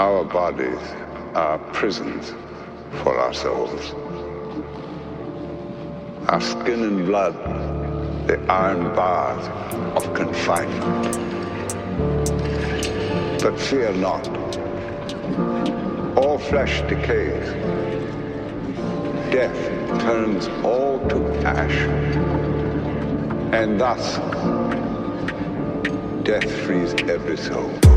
Our bodies are prisons for our souls. Our skin and blood, the iron bars of confinement. But fear not. All flesh decays. Death turns all to ash. And thus, death frees every soul.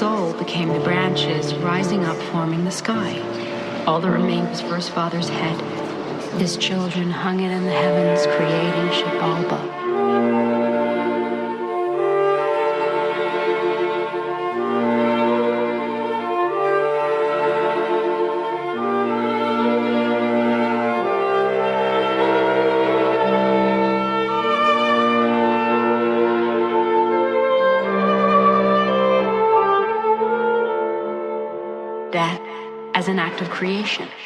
Soul became the branches rising up, forming the sky. All that remained was First Father's head. His children hung it in the heavens, creating Xibalba. Of creation.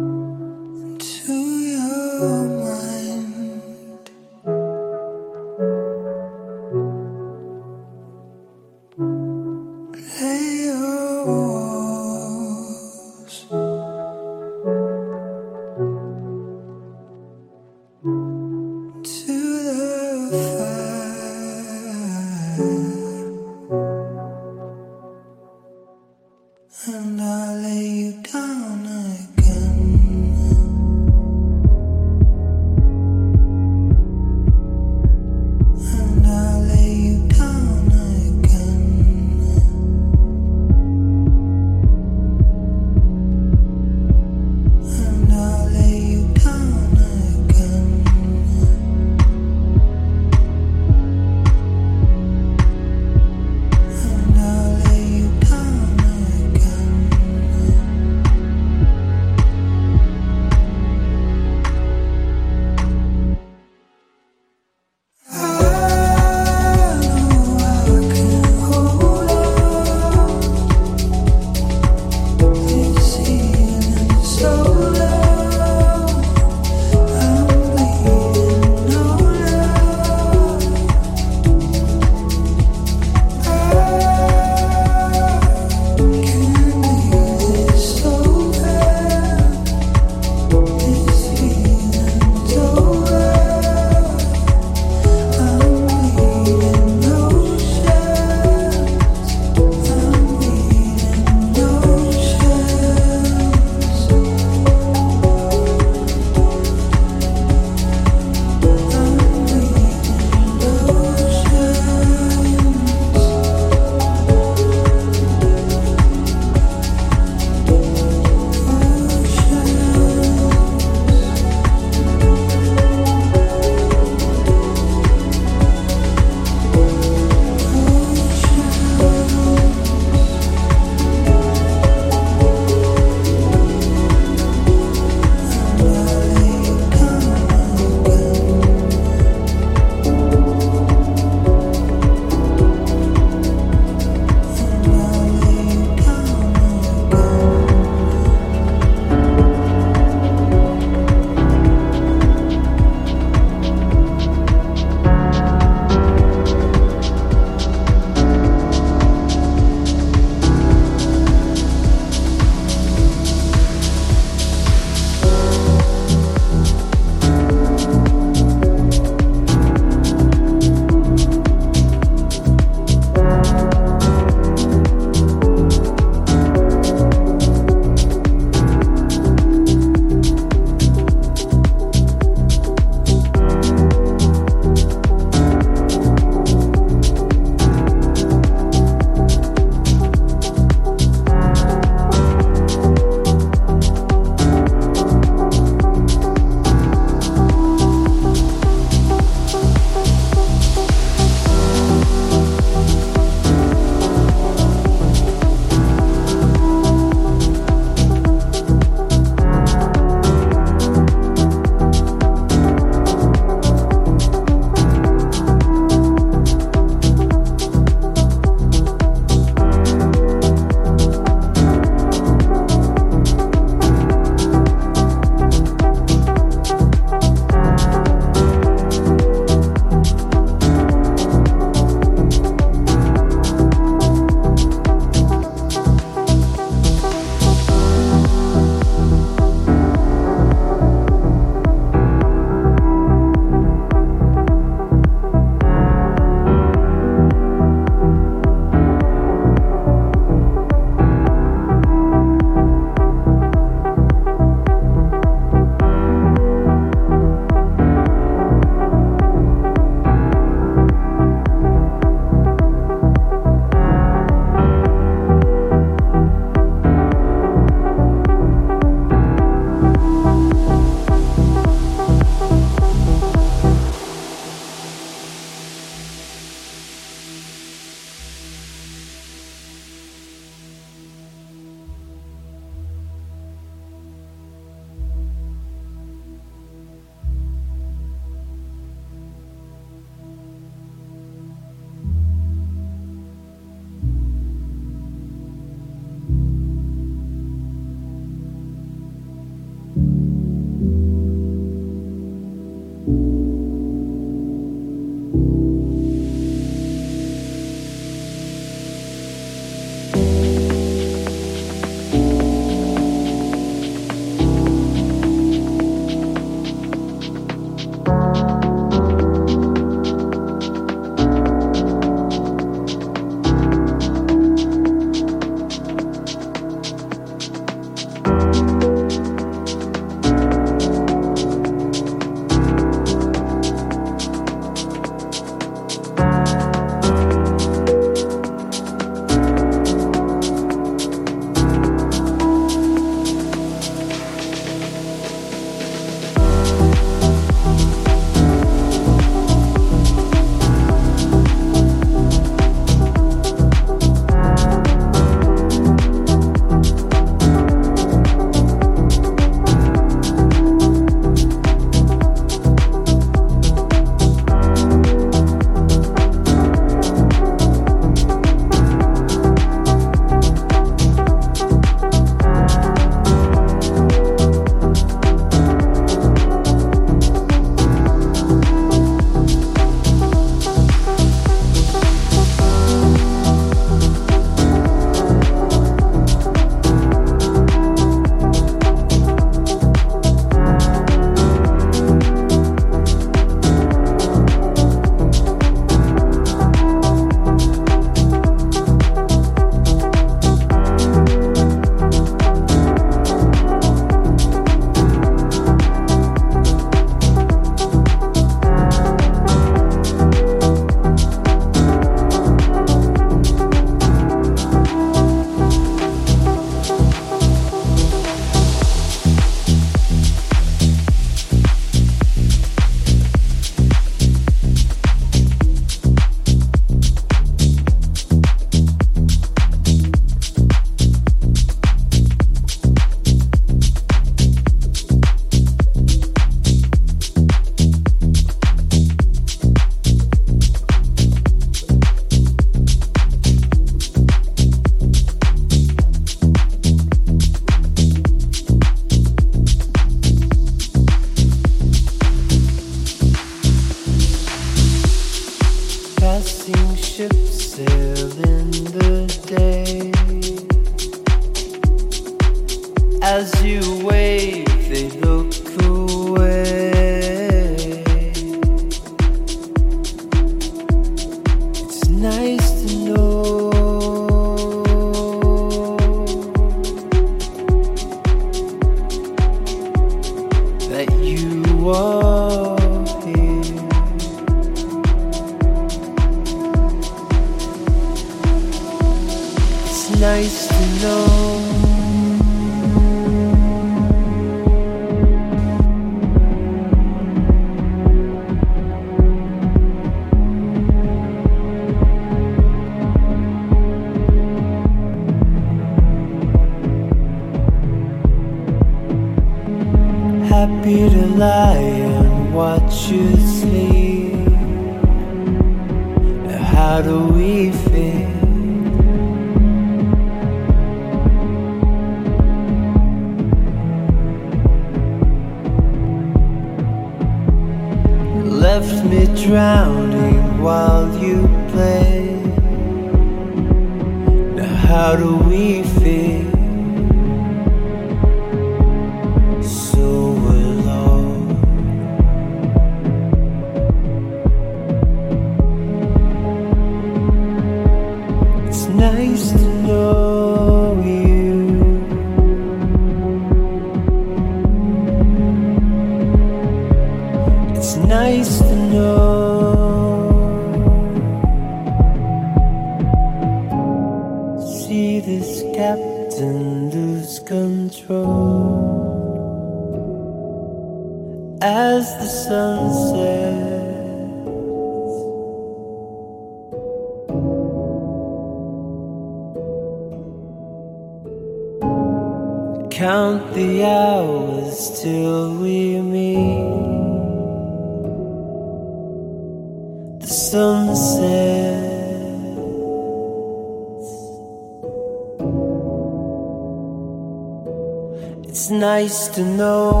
to know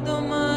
domani